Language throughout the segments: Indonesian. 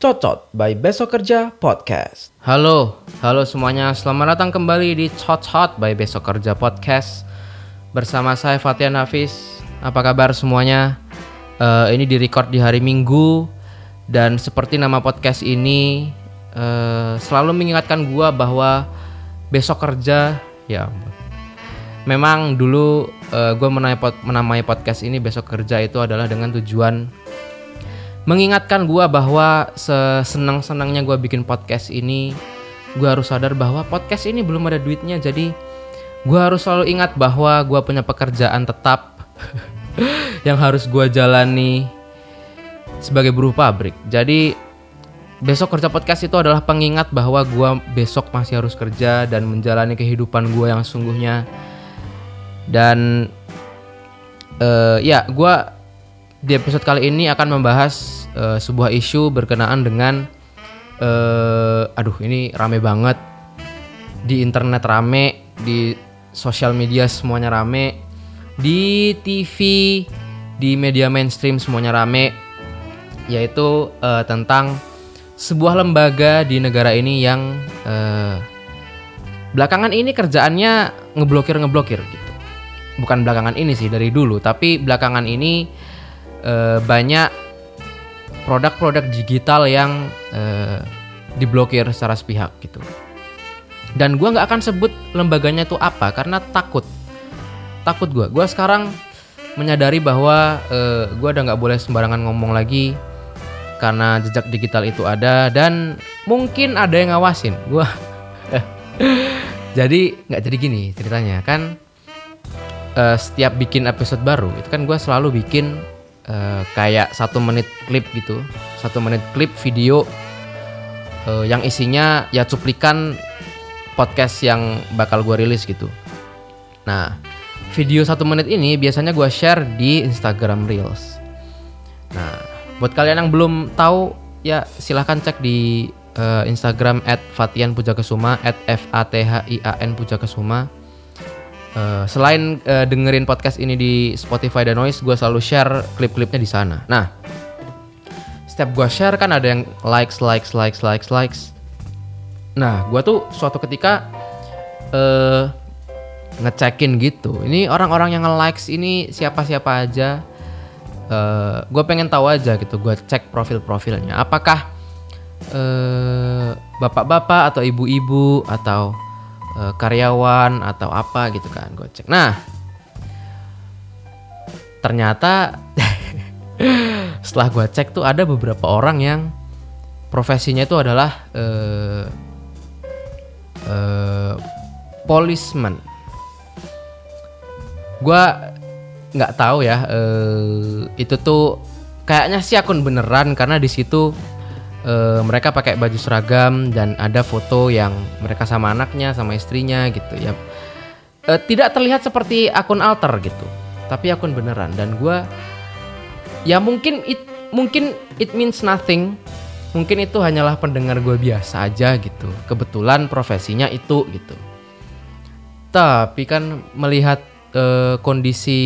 Cocot by Besok Kerja Podcast. Halo, halo semuanya. Selamat datang kembali di Cocot by Besok Kerja Podcast. Bersama saya Fatian Hafiz. Apa kabar semuanya? Eh, ini di record di hari Minggu dan seperti nama podcast ini eh, selalu mengingatkan gua bahwa besok kerja ya. Memang dulu eh, gua menamai, menamai podcast ini besok kerja itu adalah dengan tujuan mengingatkan gua bahwa sesenang-senangnya gua bikin podcast ini gua harus sadar bahwa podcast ini belum ada duitnya. Jadi gua harus selalu ingat bahwa gua punya pekerjaan tetap yang harus gua jalani sebagai buruh pabrik. Jadi besok kerja podcast itu adalah pengingat bahwa gua besok masih harus kerja dan menjalani kehidupan gua yang sungguhnya dan eh, ya gua di episode kali ini akan membahas eh, sebuah isu berkenaan dengan eh, aduh ini rame banget. Di internet rame di sosial media semuanya rame di TV di media mainstream semuanya rame yaitu eh, tentang sebuah lembaga di negara ini yang eh, belakangan ini kerjaannya ngeblokir ngeblokir gitu bukan belakangan ini sih dari dulu. Tapi belakangan ini eh, banyak produk-produk digital yang eh, diblokir secara sepihak gitu. Dan gua nggak akan sebut lembaganya itu apa karena takut. Takut gua. Gua sekarang menyadari bahwa eh, gua udah nggak boleh sembarangan ngomong lagi karena jejak digital itu ada dan mungkin ada yang ngawasin. Gua jadi nggak jadi gini ceritanya. Kan eh, setiap bikin episode baru itu kan gue selalu bikin eh, kayak satu menit klip gitu. Satu menit klip video eh, yang isinya ya cuplikan podcast yang bakal gue rilis gitu. Nah video satu menit ini biasanya gue share di Instagram Reels. Nah buat kalian yang belum tahu ya silahkan cek di Instagram @fatianpujakesuma @f-a-t-h-i-a-n pujakesuma Eh, selain eh, dengerin podcast ini di Spotify dan Noise, gue selalu share klip-klipnya di sana. Nah, setiap gue share kan ada yang likes, likes, likes, likes, likes. Nah, gue tuh suatu ketika eh ngecekin gitu. Ini orang-orang yang nge-likes ini siapa-siapa aja. Eh gue pengen tahu aja gitu. Gue cek profil-profilnya. Apakah bapak-bapak atau ibu-ibu atau eh, karyawan atau apa gitu kan gue cek nah ternyata setelah gue cek tuh ada beberapa orang yang profesinya itu adalah eh, eh, policeman. Gue nggak tahu ya eh, itu tuh kayaknya sih akun beneran karena di situ eh, mereka pakai baju seragam dan ada foto yang mereka sama anaknya sama istrinya gitu ya. Eh, tidak terlihat seperti akun alter gitu tapi akun beneran. Dan gua ya mungkin it mungkin it means nothing. Mungkin itu hanyalah pendengar gue biasa aja gitu. Kebetulan profesinya itu gitu. Tapi kan melihat eh, kondisi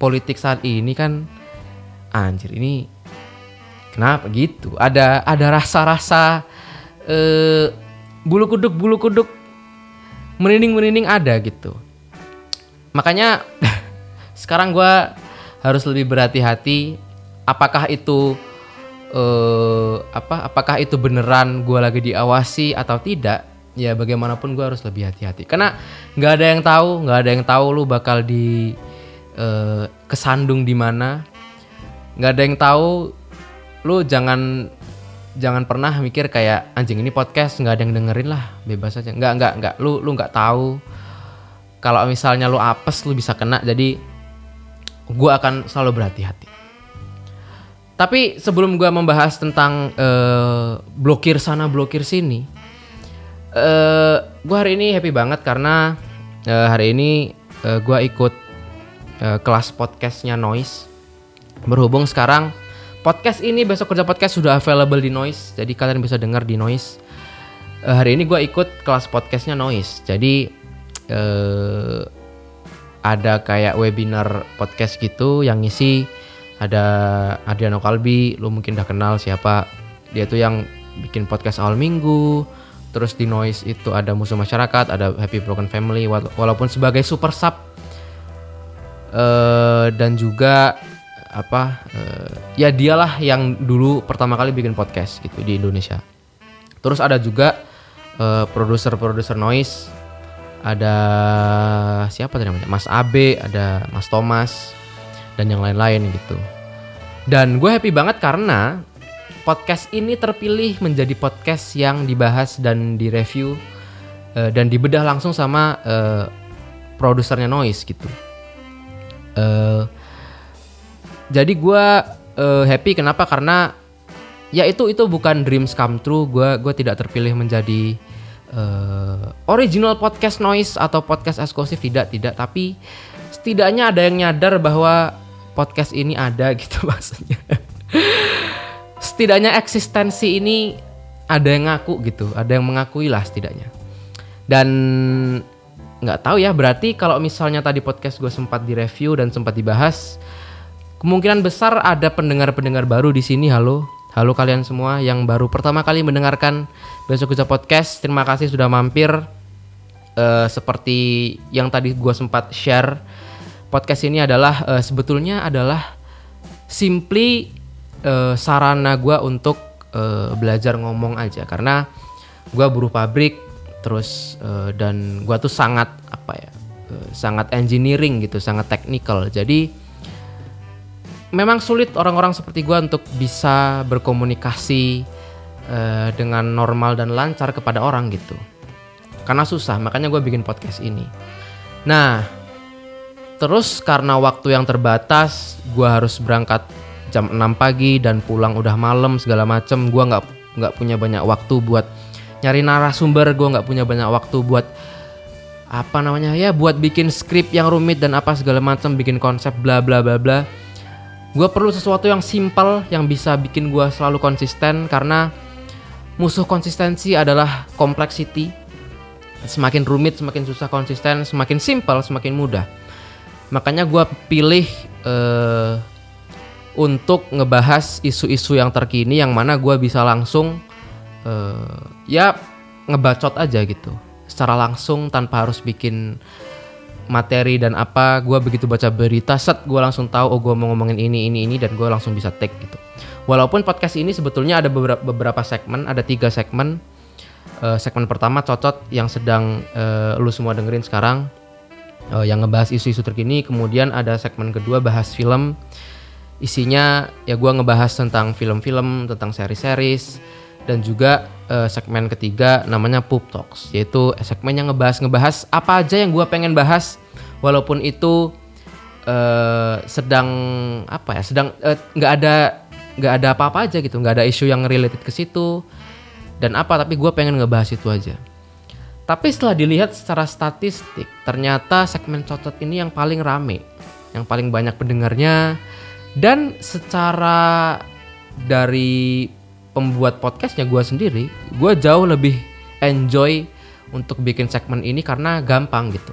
politik saat ini kan anjir ini kenapa gitu? Ada ada rasa-rasa eh bulu kuduk bulu kuduk merinding merinding ada gitu. Makanya sekarang gua harus lebih berhati-hati apakah itu eh apa apakah itu beneran gua lagi diawasi atau tidak ya bagaimanapun gua harus lebih hati-hati. Karena nggak ada yang tahu nggak ada yang tahu lu bakal di eh, kesandung di mana. Nggak ada yang tahu lu jangan jangan pernah mikir kayak anjing ini podcast nggak ada yang dengerin lah bebas aja. Nggak nggak nggak. Lu lu nggak tahu. Kalau misalnya lu apes lu bisa kena. Jadi gua akan selalu berhati-hati. Tapi sebelum gua membahas tentang eh, blokir sana blokir sini eh gue hari ini happy banget karena eh, hari ini eh, gua ikut eh, kelas podcastnya Noise. Berhubung sekarang podcast ini besok kerja podcast sudah available di Noise jadi kalian bisa dengar di Noise Eh, hari ini gue ikut kelas podcastnya Noise jadi eh, ada kayak webinar podcast gitu yang ngisi ada Adriano Kalbi, lu mungkin udah kenal siapa. Dia tuh yang bikin podcast awal minggu. Terus di Noise itu ada musuh masyarakat, ada Happy Broken Family wala- walaupun sebagai super sub eh dan juga apa eh, ya dialah yang dulu pertama kali bikin podcast gitu di Indonesia. Terus ada juga eh, produser-produser noise, ada siapa tadi namanya? Mas Abe, ada Mas Thomas dan yang lain-lain gitu. Dan gue happy banget karena podcast ini terpilih menjadi podcast yang dibahas dan direview eh, dan dibedah langsung sama eh, produsernya noise gitu. Eh, jadi gue eh, happy. Kenapa? Karena ya itu itu bukan dreams come true. Gue gue tidak terpilih menjadi eh, original podcast noise atau podcast eksklusif. Tidak tidak. Tapi setidaknya ada yang nyadar bahwa podcast ini ada gitu maksudnya. Setidaknya eksistensi ini ada yang ngaku gitu. Ada yang mengakui lah setidaknya. Dan nggak tahu ya berarti kalau misalnya tadi podcast gue sempat direview dan sempat dibahas kemungkinan besar ada pendengar-pendengar baru di sini halo. Halo kalian semua yang baru pertama kali mendengarkan besok bisa podcast. Terima kasih sudah mampir. Eh, seperti yang tadi gue sempat share podcast ini adalah eh, sebetulnya adalah simply eh, sarana gue untuk eh, belajar ngomong aja. Karena gue buruh pabrik terus eh, dan gue tuh sangat apa ya eh, sangat engineering gitu sangat technical. Jadi memang sulit orang-orang seperti gue untuk bisa berkomunikasi eh, dengan normal dan lancar kepada orang gitu. Karena susah makanya gue bikin podcast ini. Nah terus karena waktu yang terbatas gue harus berangkat jam 6 pagi dan pulang udah malam segala macem. Gue nggak nggak punya banyak waktu buat nyari narasumber gue nggak punya banyak waktu buat apa namanya ya buat bikin skrip yang rumit dan apa segala macam bikin konsep bla bla bla bla gue perlu sesuatu yang simple yang bisa bikin gue selalu konsisten karena musuh konsistensi adalah complexity semakin rumit semakin susah konsisten semakin simple semakin mudah. Makanya gue pilih eh, untuk ngebahas isu-isu yang terkini yang mana gue bisa langsung eh, ya ngebacot aja gitu. Secara langsung tanpa harus bikin materi dan apa gue begitu baca berita set gue langsung tahu oh gue mau ngomongin ini ini ini dan gue langsung bisa take gitu. Walaupun podcast ini sebetulnya ada beberapa, beberapa segmen ada tiga segmen. Eh, segmen pertama cocot yang sedang eh, lu semua dengerin sekarang. Eh, yang ngebahas isu-isu terkini. Kemudian ada segmen kedua bahas film. Isinya ya gue ngebahas tentang film-film tentang seri-series dan juga eh, segmen ketiga namanya Poop Talks yaitu segmen yang ngebahas ngebahas apa aja yang gue pengen bahas. Walaupun itu eh, sedang apa ya sedang eh, nggak ada nggak ada apa-apa aja gitu. Nggak ada isu yang related ke situ dan apa tapi gue pengen ngebahas itu aja. Tapi setelah dilihat secara statistik ternyata segmen cocot ini yang paling rame yang paling banyak pendengarnya. Dan secara dari pembuat podcastnya gue sendiri gue jauh lebih enjoy untuk bikin segmen ini karena gampang gitu.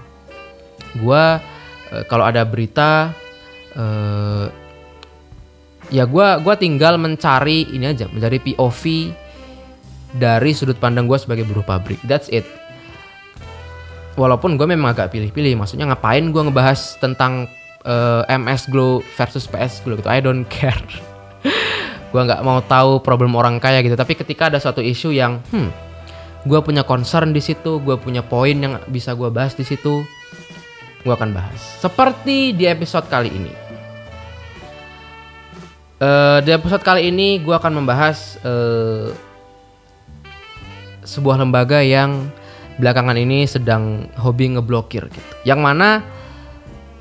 Gue eh, kalau ada berita eh, ya gue gua tinggal mencari ini aja mencari POV dari sudut pandang gue sebagai buruh pabrik. That's it. Walaupun gue memang agak pilih-pilih maksudnya ngapain gue ngebahas tentang eh, MS Glow versus PS Glow gitu. I don't care gue nggak mau tahu problem orang kaya gitu tapi ketika ada suatu isu yang hmm gue punya concern di situ gue punya poin yang bisa gue bahas di situ gue akan bahas seperti di episode kali ini Eh, di episode kali ini gue akan membahas eh, sebuah lembaga yang belakangan ini sedang hobi ngeblokir gitu. Yang mana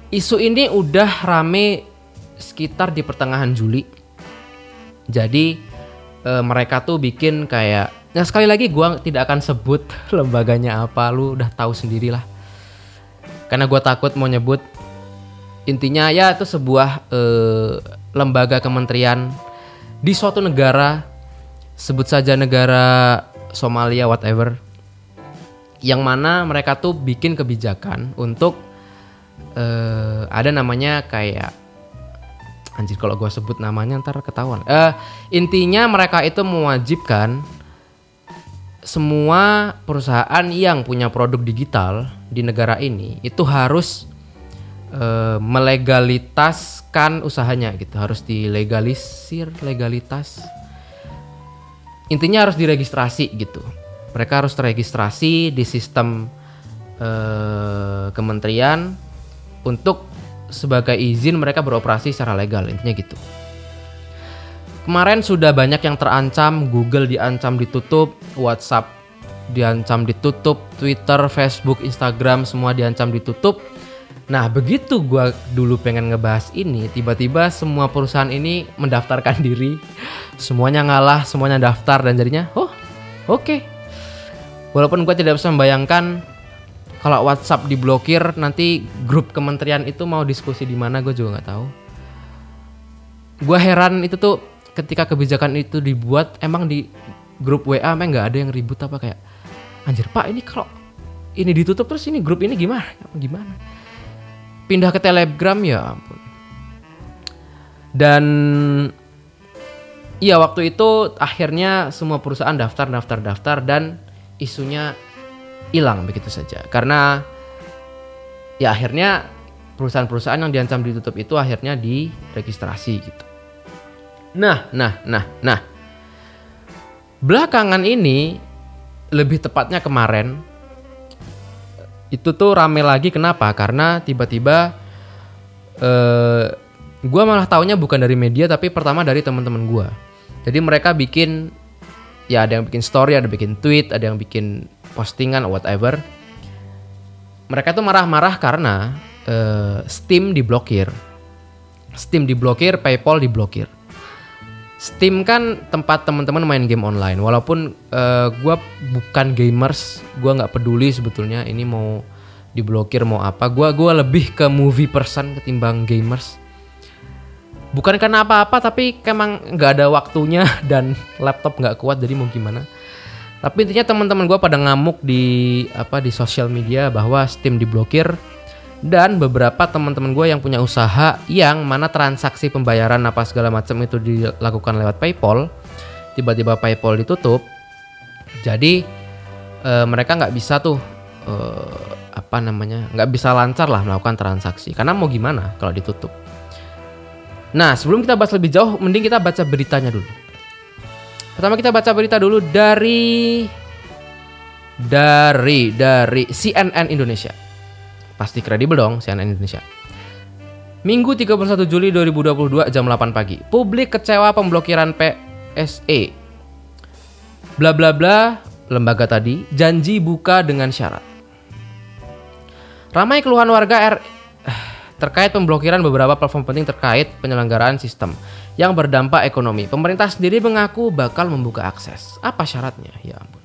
isu ini udah rame sekitar di pertengahan Juli. Jadi eh, mereka tuh bikin kayak Nah sekali lagi gua tidak akan sebut lembaganya apa, lu udah tahu sendirilah. Karena gua takut mau nyebut. Intinya ya itu sebuah eh, lembaga kementerian di suatu negara, sebut saja negara Somalia whatever, yang mana mereka tuh bikin kebijakan untuk eh, ada namanya kayak anjir kalau gua sebut namanya ntar ketahuan. Eh intinya mereka itu mewajibkan semua perusahaan yang punya produk digital di negara ini itu harus eh, melegalitaskan usahanya gitu, harus dilegalisir legalitas. Intinya harus diregistrasi gitu. Mereka harus terregistrasi di sistem eh, kementerian untuk sebagai izin mereka beroperasi secara legal intinya gitu. Kemarin sudah banyak yang terancam, Google diancam ditutup, WhatsApp diancam ditutup, Twitter, Facebook, Instagram semua diancam ditutup. Nah begitu gua dulu pengen ngebahas ini, tiba-tiba semua perusahaan ini mendaftarkan diri, semuanya ngalah, semuanya daftar dan jadinya, oh oke. Okay. Walaupun gua tidak bisa membayangkan kalau WhatsApp diblokir nanti grup kementerian itu mau diskusi di mana gue juga nggak tahu. Gue heran itu tuh ketika kebijakan itu dibuat emang di grup WA emang nggak ada yang ribut apa kayak anjir pak ini kalau ini ditutup terus ini grup ini gimana? Gimana? Pindah ke telegram ya ampun. Dan iya waktu itu akhirnya semua perusahaan daftar daftar daftar dan isunya hilang begitu saja karena ya akhirnya perusahaan-perusahaan yang diancam ditutup itu akhirnya diregistrasi gitu. Nah, nah, nah, nah. Belakangan ini lebih tepatnya kemarin itu tuh rame lagi kenapa? Karena tiba-tiba eh gua malah taunya bukan dari media tapi pertama dari teman-teman gua. Jadi mereka bikin ya ada yang bikin story, ada yang bikin tweet, ada yang bikin postingan whatever. Mereka tuh marah-marah karena eh, Steam diblokir. Steam diblokir, PayPal diblokir. Steam kan tempat teman-teman main game online. Walaupun eh, gua bukan gamers, gua nggak peduli sebetulnya ini mau diblokir mau apa. Gua gua lebih ke movie person ketimbang gamers bukan karena apa-apa tapi emang nggak ada waktunya dan laptop nggak kuat jadi mau gimana tapi intinya teman-teman gue pada ngamuk di apa di sosial media bahwa Steam diblokir. Dan beberapa teman-teman gue yang punya usaha yang mana transaksi pembayaran apa segala macam itu dilakukan lewat PayPal tiba-tiba PayPal ditutup. Jadi e, mereka nggak bisa tuh e, apa namanya nggak bisa lancar lah melakukan transaksi. Karena mau gimana kalau ditutup? Nah, sebelum kita bahas lebih jauh, mending kita baca beritanya dulu. Pertama kita baca berita dulu dari dari dari CNN Indonesia. Pasti kredibel dong CNN Indonesia. Minggu 31 Juli 2022 jam 8 pagi. Publik kecewa pemblokiran PSE. Bla bla bla, lembaga tadi janji buka dengan syarat. Ramai keluhan warga R terkait pemblokiran beberapa platform penting terkait penyelenggaraan sistem yang berdampak ekonomi. Pemerintah sendiri mengaku bakal membuka akses. Apa syaratnya? Ya ampun.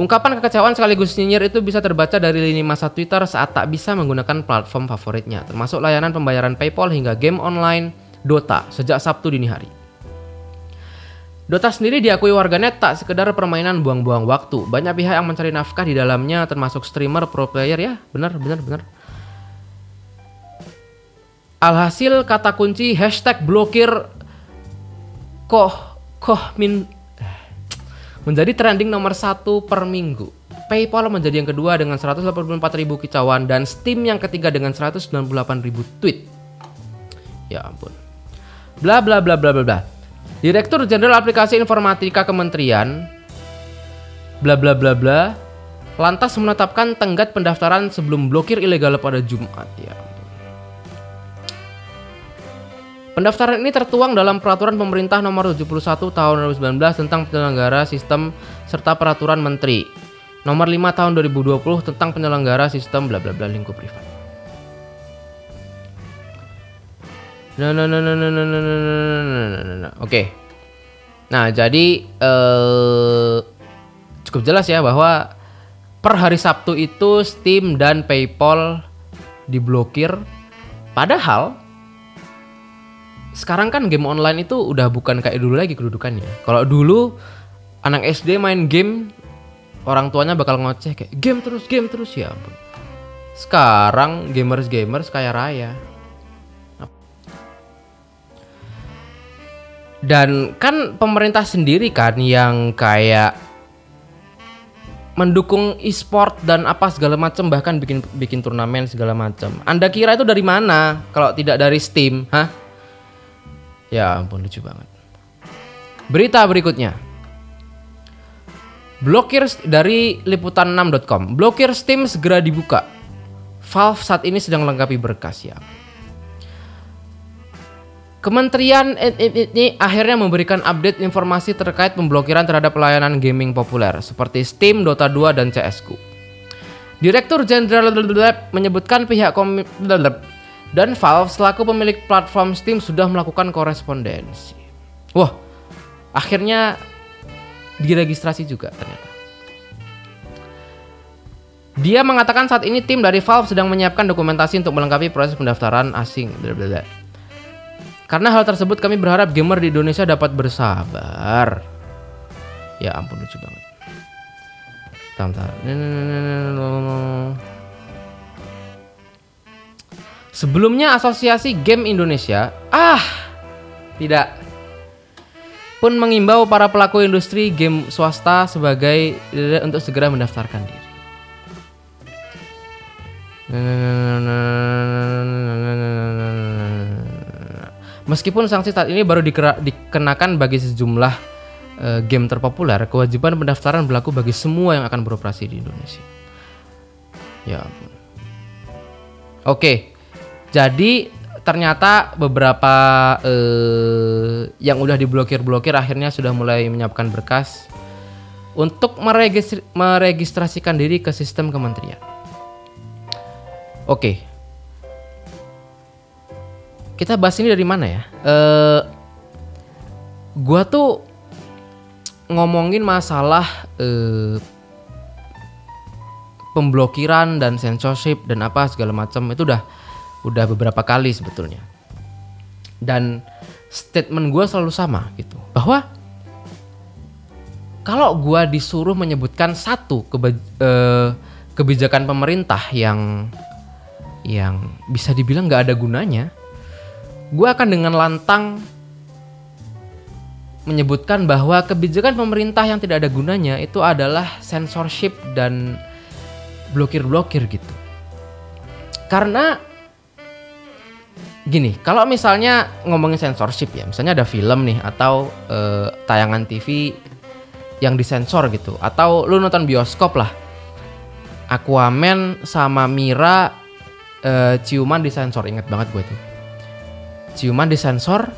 Ungkapan kekecewaan sekaligus nyinyir itu bisa terbaca dari lini masa Twitter saat tak bisa menggunakan platform favoritnya, termasuk layanan pembayaran PayPal hingga game online Dota sejak Sabtu dini hari. Dota sendiri diakui warganet tak sekedar permainan buang-buang waktu. Banyak pihak yang mencari nafkah di dalamnya termasuk streamer, pro player ya. Benar, benar, benar. Alhasil kata kunci hashtag blokir koh koh min menjadi trending nomor satu per minggu. PayPal menjadi yang kedua dengan 184 ribu kicauan dan Steam yang ketiga dengan 198 ribu tweet. Ya ampun. Bla bla bla bla bla bla. Direktur Jenderal Aplikasi Informatika Kementerian bla bla bla bla lantas menetapkan tenggat pendaftaran sebelum blokir ilegal pada Jumat ya. Pendaftaran ini tertuang dalam Peraturan Pemerintah Nomor 71 Tahun 2019 tentang penyelenggara sistem serta Peraturan Menteri Nomor 5 Tahun 2020 tentang penyelenggara sistem bla bla bla lingkup privat. Nah, nah, nah, nah, nah, nah, nah, nah, nah, nah, nah, nah. Oke. Nah, jadi eh, cukup jelas ya bahwa per hari Sabtu itu Steam dan PayPal diblokir. Padahal sekarang kan game online itu udah bukan kayak dulu lagi kedudukannya. Kalau dulu anak SD main game orang tuanya bakal ngoceh kayak game terus game terus ya ampun. Sekarang gamers-gamers kaya raya. Dan kan pemerintah sendiri kan yang kayak mendukung e-sport dan apa segala macam bahkan bikin bikin turnamen segala macam. Anda kira itu dari mana kalau tidak dari Steam, hah? Ya ampun lucu banget. Berita berikutnya. Blokir dari liputan6.com. Blokir Steam segera dibuka. Valve saat ini sedang melengkapi berkas ya. Kementerian ini akhirnya memberikan update informasi terkait pemblokiran terhadap pelayanan gaming populer seperti Steam, Dota 2, dan CS:GO. Direktur Jenderal menyebutkan pihak dan Valve selaku pemilik platform Steam sudah melakukan korespondensi. Wah, akhirnya diregistrasi juga ternyata. Dia mengatakan saat ini tim dari Valve sedang menyiapkan dokumentasi untuk melengkapi proses pendaftaran asing. Blablabla. Karena hal tersebut kami berharap gamer di Indonesia dapat bersabar. Ya ampun lucu banget. Bentar, Sebelumnya Asosiasi Game Indonesia ah tidak pun mengimbau para pelaku industri game swasta sebagai untuk segera mendaftarkan diri. Meskipun sanksi saat ini baru dikenakan bagi sejumlah uh, game terpopuler, kewajiban pendaftaran berlaku bagi semua yang akan beroperasi di Indonesia. Ya Oke. Jadi ternyata beberapa uh, yang udah diblokir-blokir akhirnya sudah mulai menyiapkan berkas untuk meregistri meregistrasikan diri ke sistem kementerian. Oke, kita bahas ini dari mana ya? Uh, gua tuh ngomongin masalah uh, pemblokiran dan censorship dan apa segala macam itu udah udah beberapa kali sebetulnya. Dan statement gue selalu sama gitu bahwa kalau gue disuruh menyebutkan satu keba, uh, kebijakan pemerintah yang yang bisa dibilang nggak ada gunanya, gue akan dengan lantang menyebutkan bahwa kebijakan pemerintah yang tidak ada gunanya itu adalah censorship dan blokir-blokir gitu. Karena gini, kalau misalnya ngomongin censorship ya, misalnya ada film nih atau uh, tayangan TV yang disensor gitu, atau lu nonton bioskop lah, Aquaman sama Mira uh, ciuman disensor, inget banget gue tuh ciuman disensor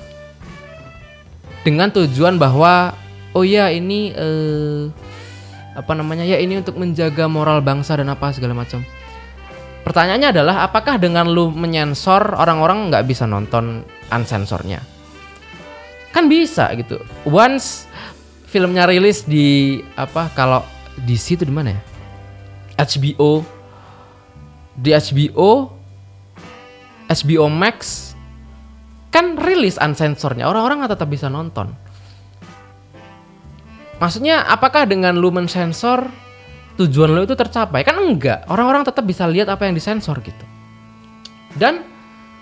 dengan tujuan bahwa oh ya ini eh, apa namanya ya ini untuk menjaga moral bangsa dan apa segala macam. Pertanyaannya adalah apakah dengan lu menyensor orang-orang nggak bisa nonton unsensornya? Kan bisa gitu. Once filmnya rilis di apa kalau di situ di mana ya? HBO di HBO HBO Max kan rilis unsensornya orang-orang nggak tetap bisa nonton maksudnya apakah dengan lu mensensor tujuan lu itu tercapai. Kan enggak. Orang-orang tetap bisa lihat apa yang disensor gitu. Dan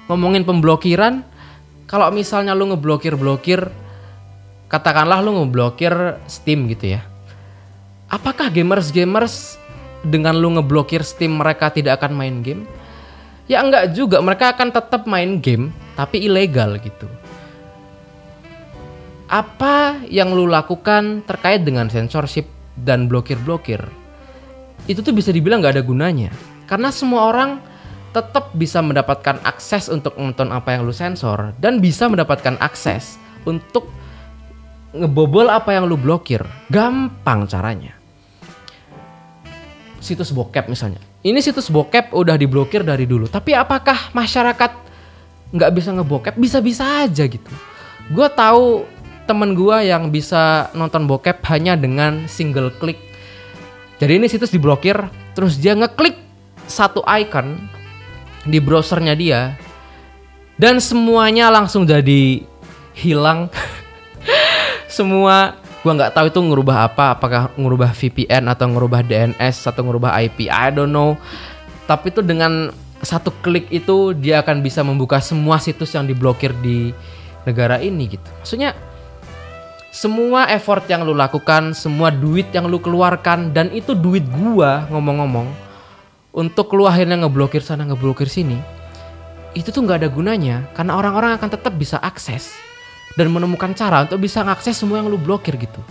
ngomongin pemblokiran kalau misalnya lu ngeblokir blokir katakanlah lu ngeblokir Steam gitu ya. Apakah gamers gamers dengan lu ngeblokir Steam mereka tidak akan main game? Ya enggak juga. Mereka akan tetap main game tapi ilegal gitu. Apa yang lu lakukan terkait dengan censorship dan blokir-blokir? Itu tuh bisa dibilang nggak ada gunanya. Karena semua orang tetap bisa mendapatkan akses untuk menonton apa yang lu sensor dan bisa mendapatkan akses untuk ngebobol apa yang lu blokir. Gampang caranya. Situs bokep misalnya. Ini situs bokep udah diblokir dari dulu. Tapi apakah masyarakat nggak bisa ngebokep bisa-bisa aja gitu gue tahu temen gue yang bisa nonton bokep hanya dengan single klik jadi ini situs diblokir terus dia ngeklik satu icon di browsernya dia dan semuanya langsung jadi hilang semua gue nggak tahu itu ngubah apa apakah ngubah VPN atau ngubah DNS atau ngubah IP I don't know Tapi itu dengan satu klik itu dia akan bisa membuka semua situs yang diblokir di negara ini gitu. Maksudnya semua effort yang lu lakukan, semua duit yang lu keluarkan dan itu duit gua ngomong-ngomong untuk lu akhirnya ngeblokir sana ngeblokir sini itu tuh nggak ada gunanya karena orang-orang akan tetap bisa akses dan menemukan cara untuk bisa ngakses semua yang lu blokir gitu.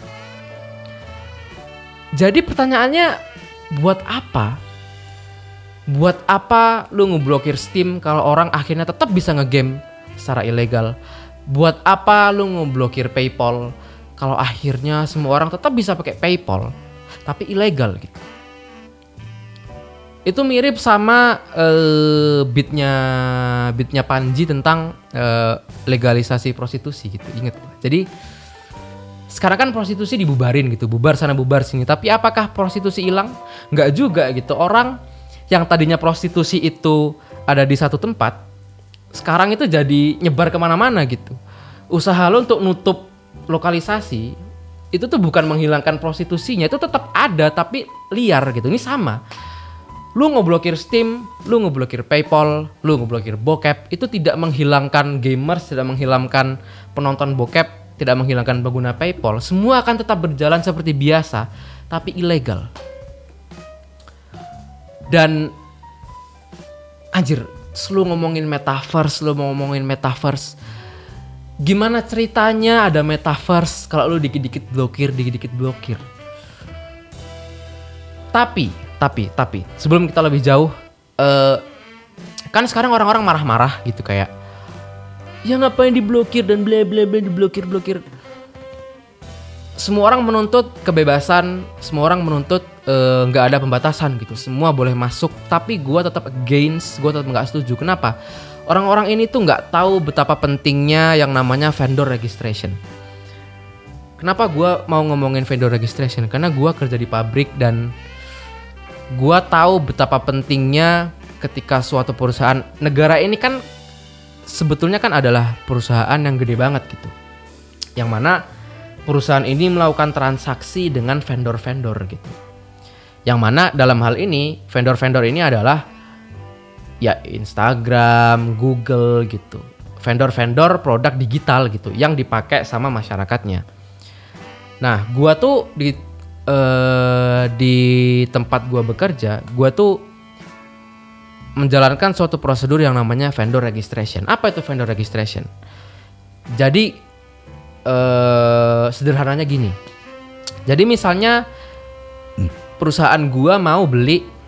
Jadi pertanyaannya buat apa? Buat apa lu ngeblokir Steam kalau orang akhirnya tetap bisa ngegame secara ilegal? Buat apa lu ngeblokir PayPal kalau akhirnya semua orang tetap bisa pakai PayPal tapi ilegal gitu? itu mirip sama uh, beatnya beatnya Panji tentang uh, legalisasi prostitusi gitu inget jadi sekarang kan prostitusi dibubarin gitu bubar sana bubar sini. Tapi apakah prostitusi hilang? Nggak juga gitu. Orang yang tadinya prostitusi itu ada di satu tempat sekarang itu jadi nyebar ke mana-mana gitu. Usaha lo untuk nutup lokalisasi itu tuh bukan menghilangkan prostitusinya itu tetap ada tapi liar gitu ini sama lu ngeblokir Steam, lu ngeblokir PayPal, lu ngeblokir bokep, itu tidak menghilangkan gamers, tidak menghilangkan penonton bokep, tidak menghilangkan pengguna PayPal. Semua akan tetap berjalan seperti biasa, tapi ilegal. Dan anjir, lu ngomongin metaverse, lu ngomongin metaverse. Gimana ceritanya ada metaverse? Kalau lu dikit-dikit blokir, dikit-dikit blokir. Tapi tapi tapi sebelum kita lebih jauh uh, kan sekarang orang-orang marah-marah gitu kayak ya ngapain diblokir dan bla bla bla diblokir blokir. Semua orang menuntut kebebasan semua orang menuntut eh, nggak uh, ada pembatasan gitu. Semua boleh masuk tapi gue tetap against gue tetap nggak setuju. Kenapa orang-orang ini tuh nggak tahu betapa pentingnya yang namanya vendor registration kenapa gue mau ngomongin vendor registration karena gue kerja di pabrik dan gua tahu betapa pentingnya ketika suatu perusahaan negara ini kan sebetulnya kan adalah perusahaan yang gede banget gitu. Yang mana perusahaan ini melakukan transaksi dengan vendor-vendor gitu. Yang mana dalam hal ini vendor-vendor ini adalah ya Instagram, Google gitu. Vendor-vendor produk digital gitu yang dipakai sama masyarakatnya. Nah, gua tuh di uh, di tempat gua bekerja, gua tuh menjalankan suatu prosedur yang namanya vendor registration. Apa itu vendor registration? Jadi uh, sederhananya gini. Jadi misalnya perusahaan gua mau beli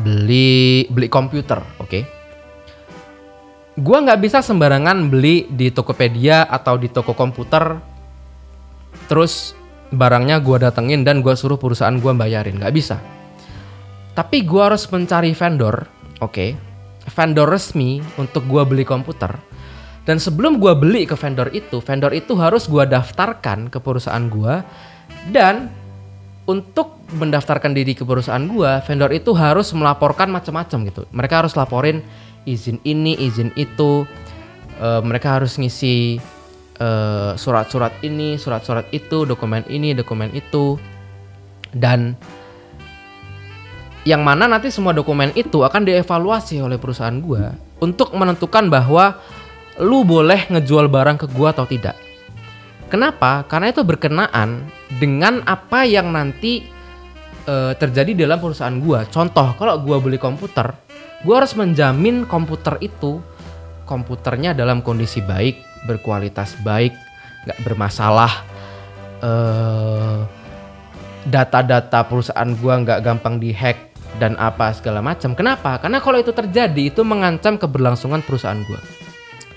beli beli komputer, oke? Okay? Gua nggak bisa sembarangan beli di Tokopedia atau di toko komputer terus barangnya gue datengin dan gue suruh perusahaan gue bayarin nggak bisa tapi gue harus mencari vendor oke okay, vendor resmi untuk gue beli komputer dan sebelum gue beli ke vendor itu vendor itu harus gue daftarkan ke perusahaan gue dan untuk mendaftarkan diri ke perusahaan gue vendor itu harus melaporkan macam-macam gitu mereka harus laporin izin ini izin itu uh, mereka harus ngisi Eh, surat-surat uh, ini, surat-surat itu, dokumen ini, dokumen itu, dan yang mana nanti semua dokumen itu akan dievaluasi oleh perusahaan gua untuk menentukan bahwa lu boleh ngejual barang ke gua atau tidak. Kenapa? Karena itu berkenaan dengan apa yang nanti uh, terjadi dalam perusahaan gua. Contoh, kalau gua beli komputer, gua harus menjamin komputer itu komputernya dalam kondisi baik, berkualitas baik, nggak bermasalah. Uh, data-data perusahaan gua nggak gampang dihack dan apa segala macam. Kenapa? Karena kalau itu terjadi itu mengancam keberlangsungan perusahaan gua.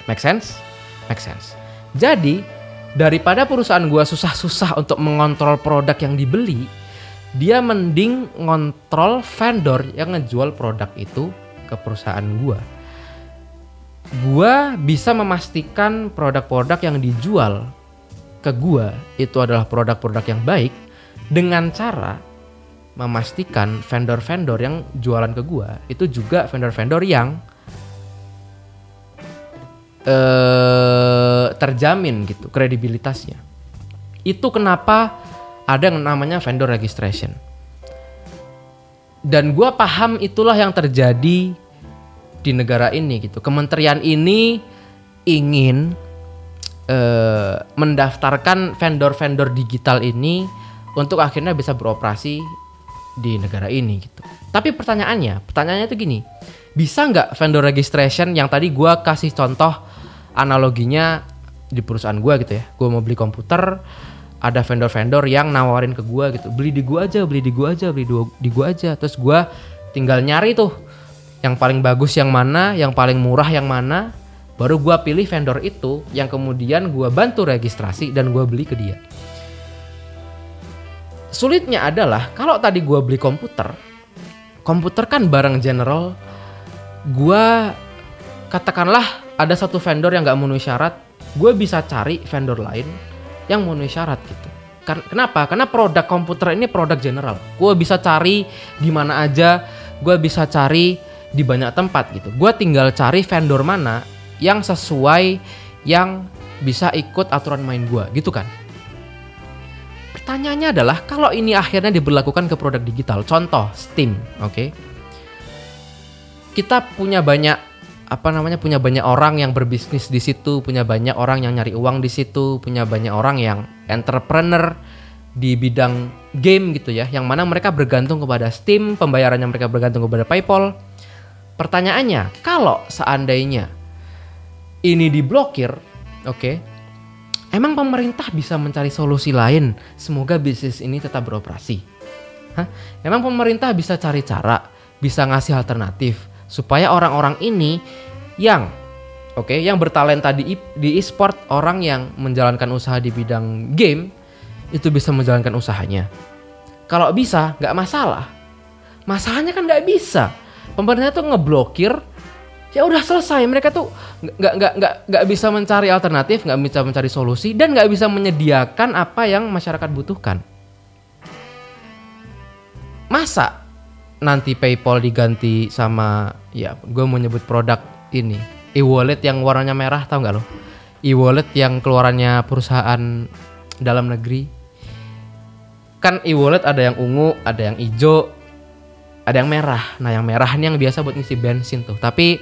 Make sense? Make sense. Jadi daripada perusahaan gua susah-susah untuk mengontrol produk yang dibeli, dia mending ngontrol vendor yang ngejual produk itu ke perusahaan gua gua bisa memastikan produk-produk yang dijual ke gua itu adalah produk-produk yang baik dengan cara memastikan vendor-vendor yang jualan ke gua itu juga vendor-vendor yang uh, terjamin gitu kredibilitasnya. Itu kenapa ada yang namanya vendor registration. dan gua paham itulah yang terjadi di negara ini gitu. Kementerian ini ingin eh, mendaftarkan vendor-vendor digital ini untuk akhirnya bisa beroperasi di negara ini gitu. Tapi pertanyaannya, pertanyaannya itu gini, bisa nggak vendor registration yang tadi gua kasih contoh analoginya di perusahaan gua gitu ya, gua mau beli komputer, ada vendor-vendor yang nawarin ke gua gitu, beli di gua aja, beli di gua aja, beli di- gua aja, terus gua tinggal nyari tuh yang paling bagus yang mana, yang paling murah yang mana, baru gua pilih vendor itu yang kemudian gua bantu registrasi dan gua beli ke dia. Sulitnya adalah kalau tadi gua beli komputer, komputer kan barang general, gua katakanlah ada satu vendor yang nggak memenuhi syarat, gue bisa cari vendor lain yang memenuhi syarat gitu. Kenapa? Karena produk komputer ini produk general. Gue bisa cari di mana aja, gue bisa cari di banyak tempat gitu. Gue tinggal cari vendor mana yang sesuai yang bisa ikut aturan main gue, gitu kan? Pertanyaannya adalah kalau ini akhirnya diberlakukan ke produk digital, contoh Steam, oke? Kita punya banyak apa namanya punya banyak orang yang berbisnis di situ, punya banyak orang yang nyari uang di situ, punya banyak orang yang entrepreneur di bidang game gitu ya, yang mana mereka bergantung kepada Steam, pembayarannya mereka bergantung kepada PayPal. Pertanyaannya, kalau seandainya ini diblokir, oke, emang pemerintah bisa mencari solusi lain semoga bisnis ini tetap beroperasi? Hah? Emang pemerintah bisa cari cara, bisa ngasih alternatif supaya orang-orang ini yang oke, yang bertalenta di di e-sport, orang yang menjalankan usaha di bidang game itu bisa menjalankan usahanya. Kalau bisa, nggak masalah. Masalahnya kan nggak bisa. Pemerintah tuh ngeblokir ya udah selesai mereka tuh nggak nggak nggak nggak bisa mencari alternatif nggak bisa mencari solusi dan nggak bisa menyediakan apa yang masyarakat butuhkan masa nanti PayPal diganti sama ya gue mau nyebut produk ini. E-wallet yang warnanya merah tau nggak lo? E-wallet yang keluarannya perusahaan dalam negeri. Kan e-wallet ada yang ungu ada yang hijau ada yang merah. Nah yang merah ini yang biasa buat ngisi bensin tuh. Tapi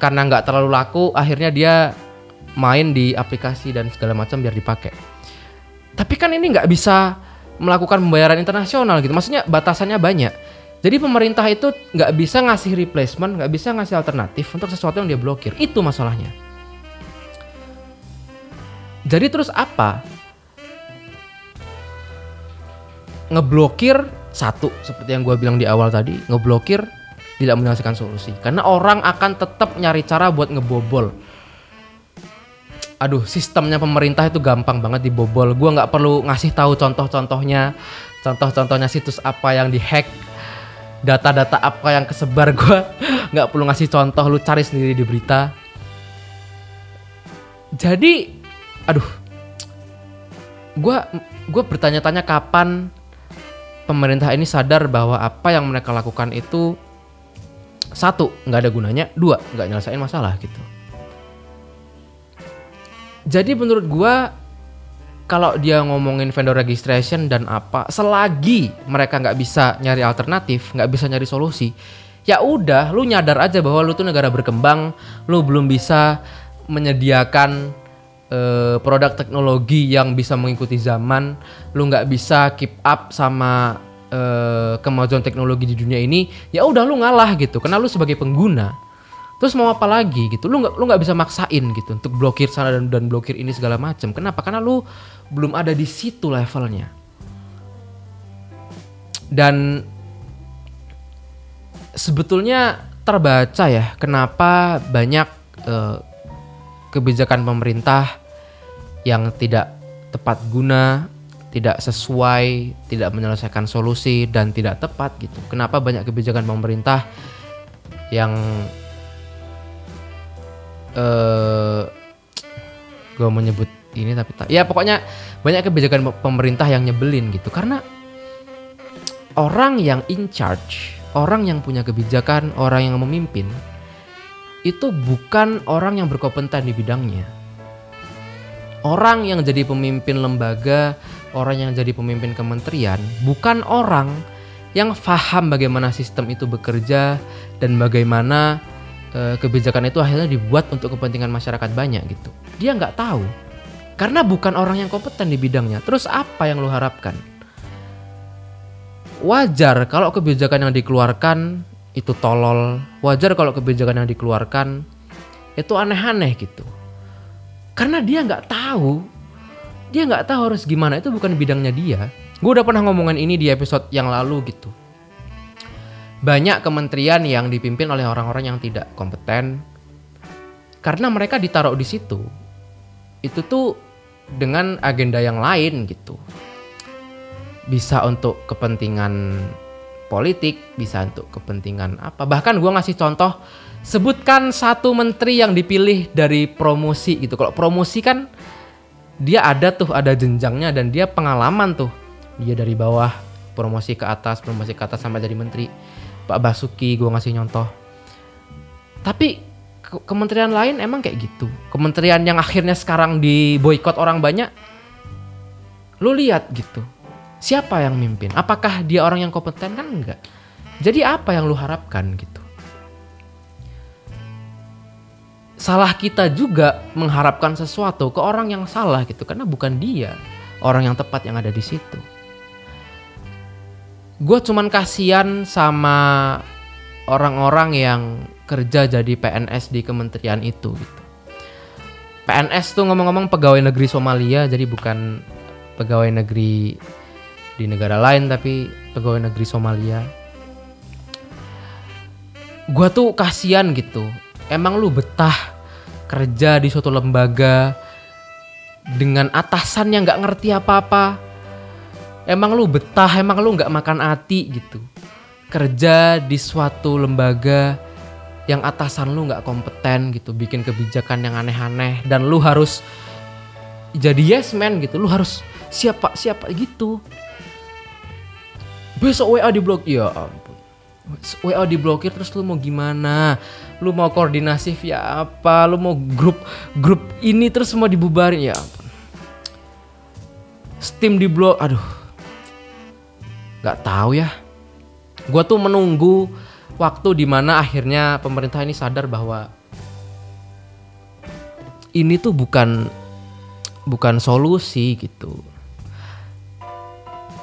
karena nggak terlalu laku akhirnya dia main di aplikasi dan segala macam biar dipakai. Tapi kan ini nggak bisa melakukan pembayaran internasional gitu. Maksudnya batasannya banyak jadi pemerintah itu nggak bisa ngasih replacement nggak bisa ngasih alternatif untuk sesuatu yang dia blokir. Itu masalahnya. Jadi terus apa? Ngeblokir satu seperti yang gue bilang di awal tadi ngeblokir tidak menyelesaikan solusi. Karena orang akan tetap nyari cara buat ngebobol. Aduh sistemnya pemerintah itu gampang banget dibobol. Gue nggak perlu ngasih tahu contoh-contohnya contoh-contohnya situs apa yang dihack data-data apa yang kesebar gue nggak perlu ngasih contoh lu cari sendiri di berita. Jadi aduh gue gue bertanya-tanya kapan pemerintah ini sadar bahwa apa yang mereka lakukan itu satu nggak ada gunanya dua nggak nyelesain masalah gitu. Jadi menurut gua kalau dia ngomongin vendor registration dan apa, selagi mereka nggak bisa nyari alternatif, nggak bisa nyari solusi, ya udah, lu nyadar aja bahwa lu tuh negara berkembang, lu belum bisa menyediakan eh, produk teknologi yang bisa mengikuti zaman, lu nggak bisa keep up sama eh, kemajuan teknologi di dunia ini, ya udah lu ngalah gitu, karena lu sebagai pengguna. Terus mau apa lagi gitu? Lu nggak lu nggak bisa maksain gitu untuk blokir sana dan, dan blokir ini segala macam. Kenapa? Karena lu belum ada di situ levelnya. Dan sebetulnya terbaca ya kenapa banyak eh, kebijakan pemerintah yang tidak tepat guna, tidak sesuai, tidak menyelesaikan solusi dan tidak tepat gitu. Kenapa banyak kebijakan pemerintah yang eh gue menyebut ini tapi tak ya pokoknya banyak kebijakan pe- pemerintah yang nyebelin gitu. Karena orang yang in charge orang yang punya kebijakan orang yang memimpin itu bukan orang yang berkompeten di bidangnya. Orang yang jadi pemimpin lembaga orang yang jadi pemimpin kementerian bukan orang yang paham bagaimana sistem itu bekerja dan bagaimana eh, kebijakan itu akhirnya dibuat untuk kepentingan masyarakat banyak gitu. Dia nggak tahu karena bukan orang yang kompeten di bidangnya. Terus apa yang lo harapkan? Wajar kalau kebijakan yang dikeluarkan itu tolol. Wajar kalau kebijakan yang dikeluarkan itu aneh-aneh gitu. Karena dia nggak tahu, dia nggak tahu harus gimana. Itu bukan bidangnya dia. Gue udah pernah ngomongin ini di episode yang lalu gitu. Banyak kementerian yang dipimpin oleh orang-orang yang tidak kompeten karena mereka ditaruh di situ. Itu tuh dengan agenda yang lain gitu. Bisa untuk kepentingan politik, bisa untuk kepentingan apa. Bahkan gue ngasih contoh, sebutkan satu menteri yang dipilih dari promosi gitu. Kalau promosi kan dia ada tuh, ada jenjangnya dan dia pengalaman tuh dia dari bawah promosi ke atas promosi ke atas sampai jadi menteri Pak Basuki gue ngasih contoh tapi ke kementerian lain emang kayak gitu. Kementerian yang akhirnya sekarang di boykot orang banyak lu lihat gitu. Siapa yang mimpin? Apakah dia orang yang kompeten? Kan enggak. Jadi apa yang lu harapkan gitu? Salah kita juga mengharapkan sesuatu ke orang yang salah gitu karena bukan dia orang yang tepat yang ada di situ gue cuman kasihan sama orang-orang yang kerja jadi PNS di kementerian itu gitu. PNS tuh ngomong-ngomong pegawai negeri Somalia jadi bukan pegawai negeri di negara lain tapi pegawai negeri Somalia. Gue tuh kasihan gitu. Emang lu betah kerja di suatu lembaga dengan atasan yang nggak ngerti apa-apa emang lu betah emang lu nggak makan hati gitu. Kerja di suatu lembaga yang atasan lu nggak kompeten gitu bikin kebijakan yang aneh-aneh dan lu harus jadi yes man gitu. Lu harus siapa siapa gitu. Besok WA diblok ya ampun. WA diblokir terus lu mau gimana? Lu mau koordinasi via apa? Lu mau grup grup ini terus mau dibubarin? Ya ampun. Steam diblok aduh nggak tahu ya. Gue tuh menunggu waktu di mana akhirnya pemerintah ini sadar bahwa ini tuh bukan bukan solusi gitu.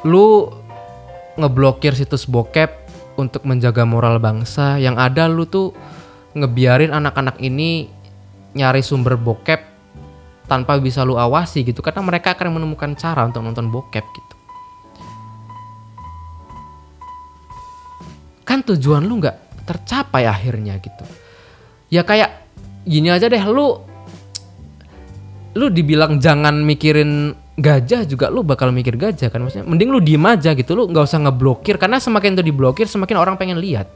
Lu ngeblokir situs bokep untuk menjaga moral bangsa yang ada lu tuh ngebiarin anak-anak ini nyari sumber bokep tanpa bisa lu awasi gitu karena mereka akan menemukan cara untuk nonton bokep gitu kan tujuan lu nggak tercapai akhirnya gitu. Ya kayak gini aja deh lu lu dibilang jangan mikirin gajah juga lu bakal mikir gajah kan. Maksudnya mending lu diem aja gitu lu nggak usah ngeblokir. Karena semakin itu diblokir semakin orang pengen lihat.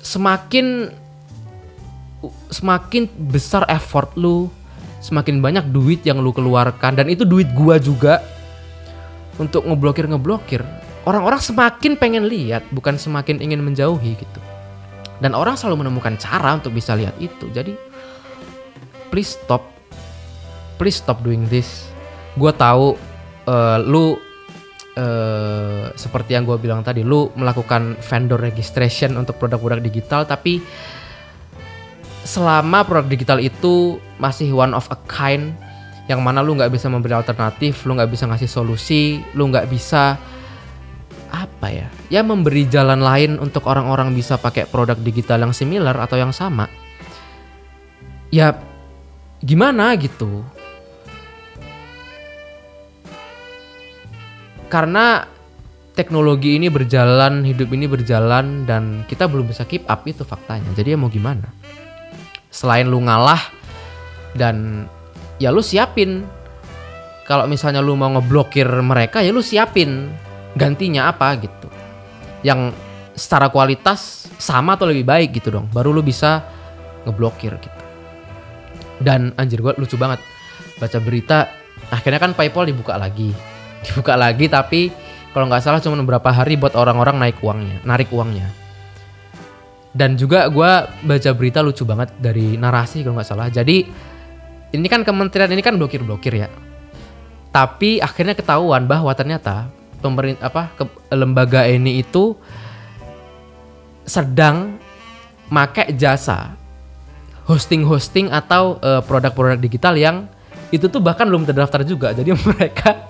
Semakin semakin besar effort lu semakin banyak duit yang lu keluarkan. Dan itu duit gua juga untuk ngeblokir ngeblokir orang-orang semakin pengen lihat bukan semakin ingin menjauhi gitu. Dan orang selalu menemukan cara untuk bisa lihat itu. Jadi please stop. Please stop doing this. Gue tahu uh, lu uh, seperti yang gue bilang tadi lu melakukan vendor registration untuk produk-produk digital tapi selama produk digital itu masih one of a kind yang mana lu nggak bisa memberi alternatif lu nggak bisa ngasih solusi lu nggak bisa apa ya? Ya memberi jalan lain untuk orang-orang bisa pakai produk digital yang similar atau yang sama. Ya gimana gitu? Karena teknologi ini berjalan hidup ini berjalan dan kita belum bisa keep up itu faktanya. Jadi ya mau gimana? Selain lu ngalah dan ya lu siapin. Kalau misalnya lu mau ngeblokir mereka ya lu siapin gantinya apa gitu. Yang secara kualitas sama atau lebih baik gitu dong. Baru lu bisa ngeblokir gitu. Dan anjir gue lucu banget. Baca berita akhirnya kan PayPal dibuka lagi. Dibuka lagi tapi kalau nggak salah cuma beberapa hari buat orang-orang naik uangnya narik uangnya. Dan juga gue baca berita lucu banget dari narasi kalau nggak salah. Jadi ini kan kementerian ini kan blokir blokir ya. Tapi akhirnya ketahuan bahwa ternyata pemerintah apa ke, lembaga ini itu sedang make jasa hosting-hosting atau eh, produk-produk digital yang itu tuh bahkan belum terdaftar juga. Jadi mereka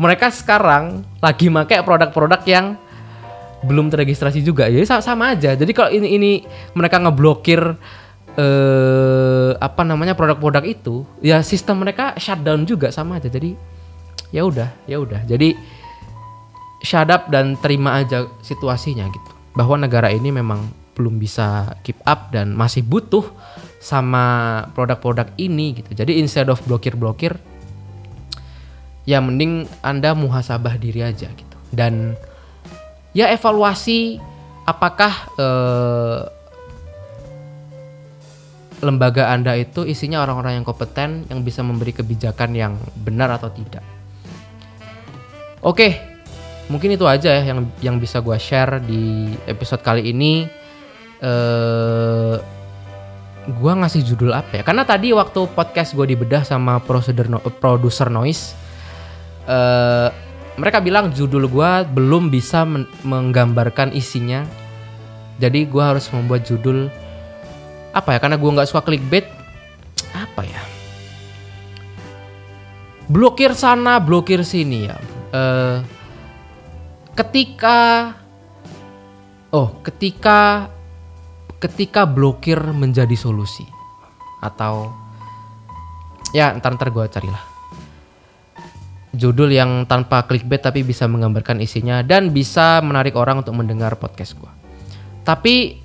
mereka sekarang lagi make produk-produk yang belum terregistrasi juga. Jadi sama, sama aja. Jadi kalau ini ini mereka ngeblokir eh apa namanya produk-produk itu, ya sistem mereka shutdown juga sama aja. Jadi ya udah, ya udah. Jadi up dan terima aja situasinya gitu. Bahwa negara ini memang belum bisa keep up dan masih butuh sama produk-produk ini gitu. Jadi instead of blokir-blokir ya mending Anda muhasabah diri aja gitu. Dan ya evaluasi apakah eh, lembaga Anda itu isinya orang-orang yang kompeten yang bisa memberi kebijakan yang benar atau tidak. Oke, mungkin itu aja ya yang yang bisa gue share di episode kali ini. Eh, gue ngasih judul apa ya? Karena tadi waktu podcast gue dibedah sama prosedur no, produser noise, eh, mereka bilang judul gue belum bisa men- menggambarkan isinya. Jadi gue harus membuat judul apa ya? Karena gue nggak suka clickbait. Apa ya? Blokir sana, blokir sini ya. Eh, ketika oh ketika ketika blokir menjadi solusi. Atau ya ntar ntar gue carilah. Judul yang tanpa clickbait tapi bisa menggambarkan isinya dan bisa menarik orang untuk mendengar podcast gue tapi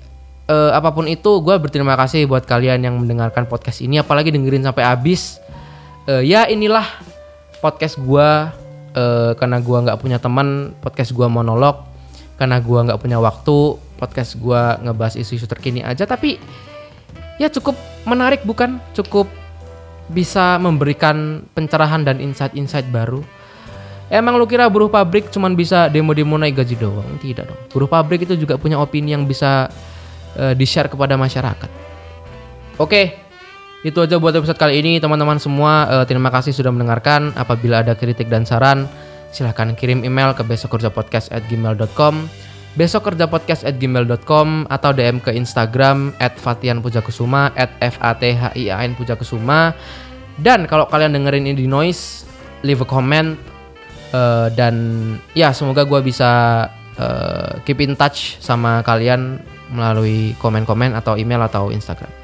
eh, apa pun itu gue berterima kasih buat kalian yang mendengarkan podcast ini. Apalagi dengerin sampai habis. Eh, ya inilah podcast gue eh, karena gue nggak punya teman podcast gue monolog karena gue nggak punya waktu podcast gue ngebahas isu-isu terkini aja tapi ya cukup menarik bukan cukup bisa memberikan pencerahan dan insight-insight baru Emang lu kira buruh pabrik cuman bisa demo-demo naik gaji doang? Tidak dong. Buruh pabrik itu juga punya opini yang bisa eh, di-share kepada masyarakat. Oke, itu aja buat episode kali ini teman-teman semua. Eh, terima kasih sudah mendengarkan. Apabila ada kritik dan saran, silahkan kirim email ke besokkerjapodcast@gmail.com besokkerjapodcast@gmail.com atau DM ke Instagram @fatianpujakusuma @fathian pujakusuma dan kalau kalian dengerin ini di noise leave a comment eh, dan ya semoga gua bisa eh, keep in touch sama kalian melalui komen-komen atau email atau Instagram.